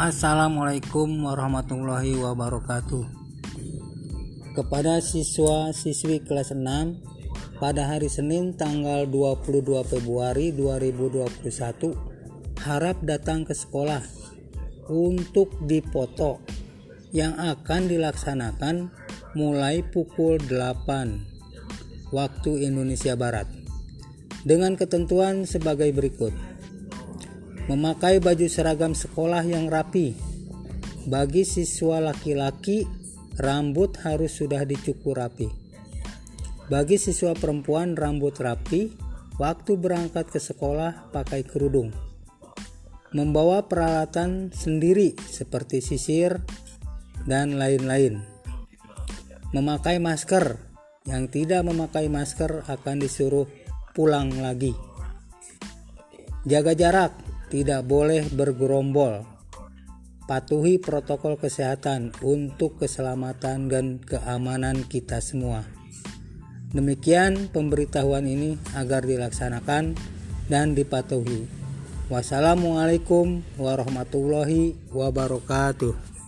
Assalamualaikum warahmatullahi wabarakatuh. Kepada siswa-siswi kelas 6 pada hari Senin tanggal 22 Februari 2021 harap datang ke sekolah untuk dipoto yang akan dilaksanakan mulai pukul 8 waktu Indonesia Barat dengan ketentuan sebagai berikut memakai baju seragam sekolah yang rapi. Bagi siswa laki-laki, rambut harus sudah dicukur rapi. Bagi siswa perempuan, rambut rapi. Waktu berangkat ke sekolah, pakai kerudung. Membawa peralatan sendiri seperti sisir dan lain-lain. Memakai masker. Yang tidak memakai masker akan disuruh pulang lagi. Jaga jarak, tidak boleh bergerombol. Patuhi protokol kesehatan untuk keselamatan dan keamanan kita semua. Demikian pemberitahuan ini agar dilaksanakan dan dipatuhi. Wassalamualaikum warahmatullahi wabarakatuh.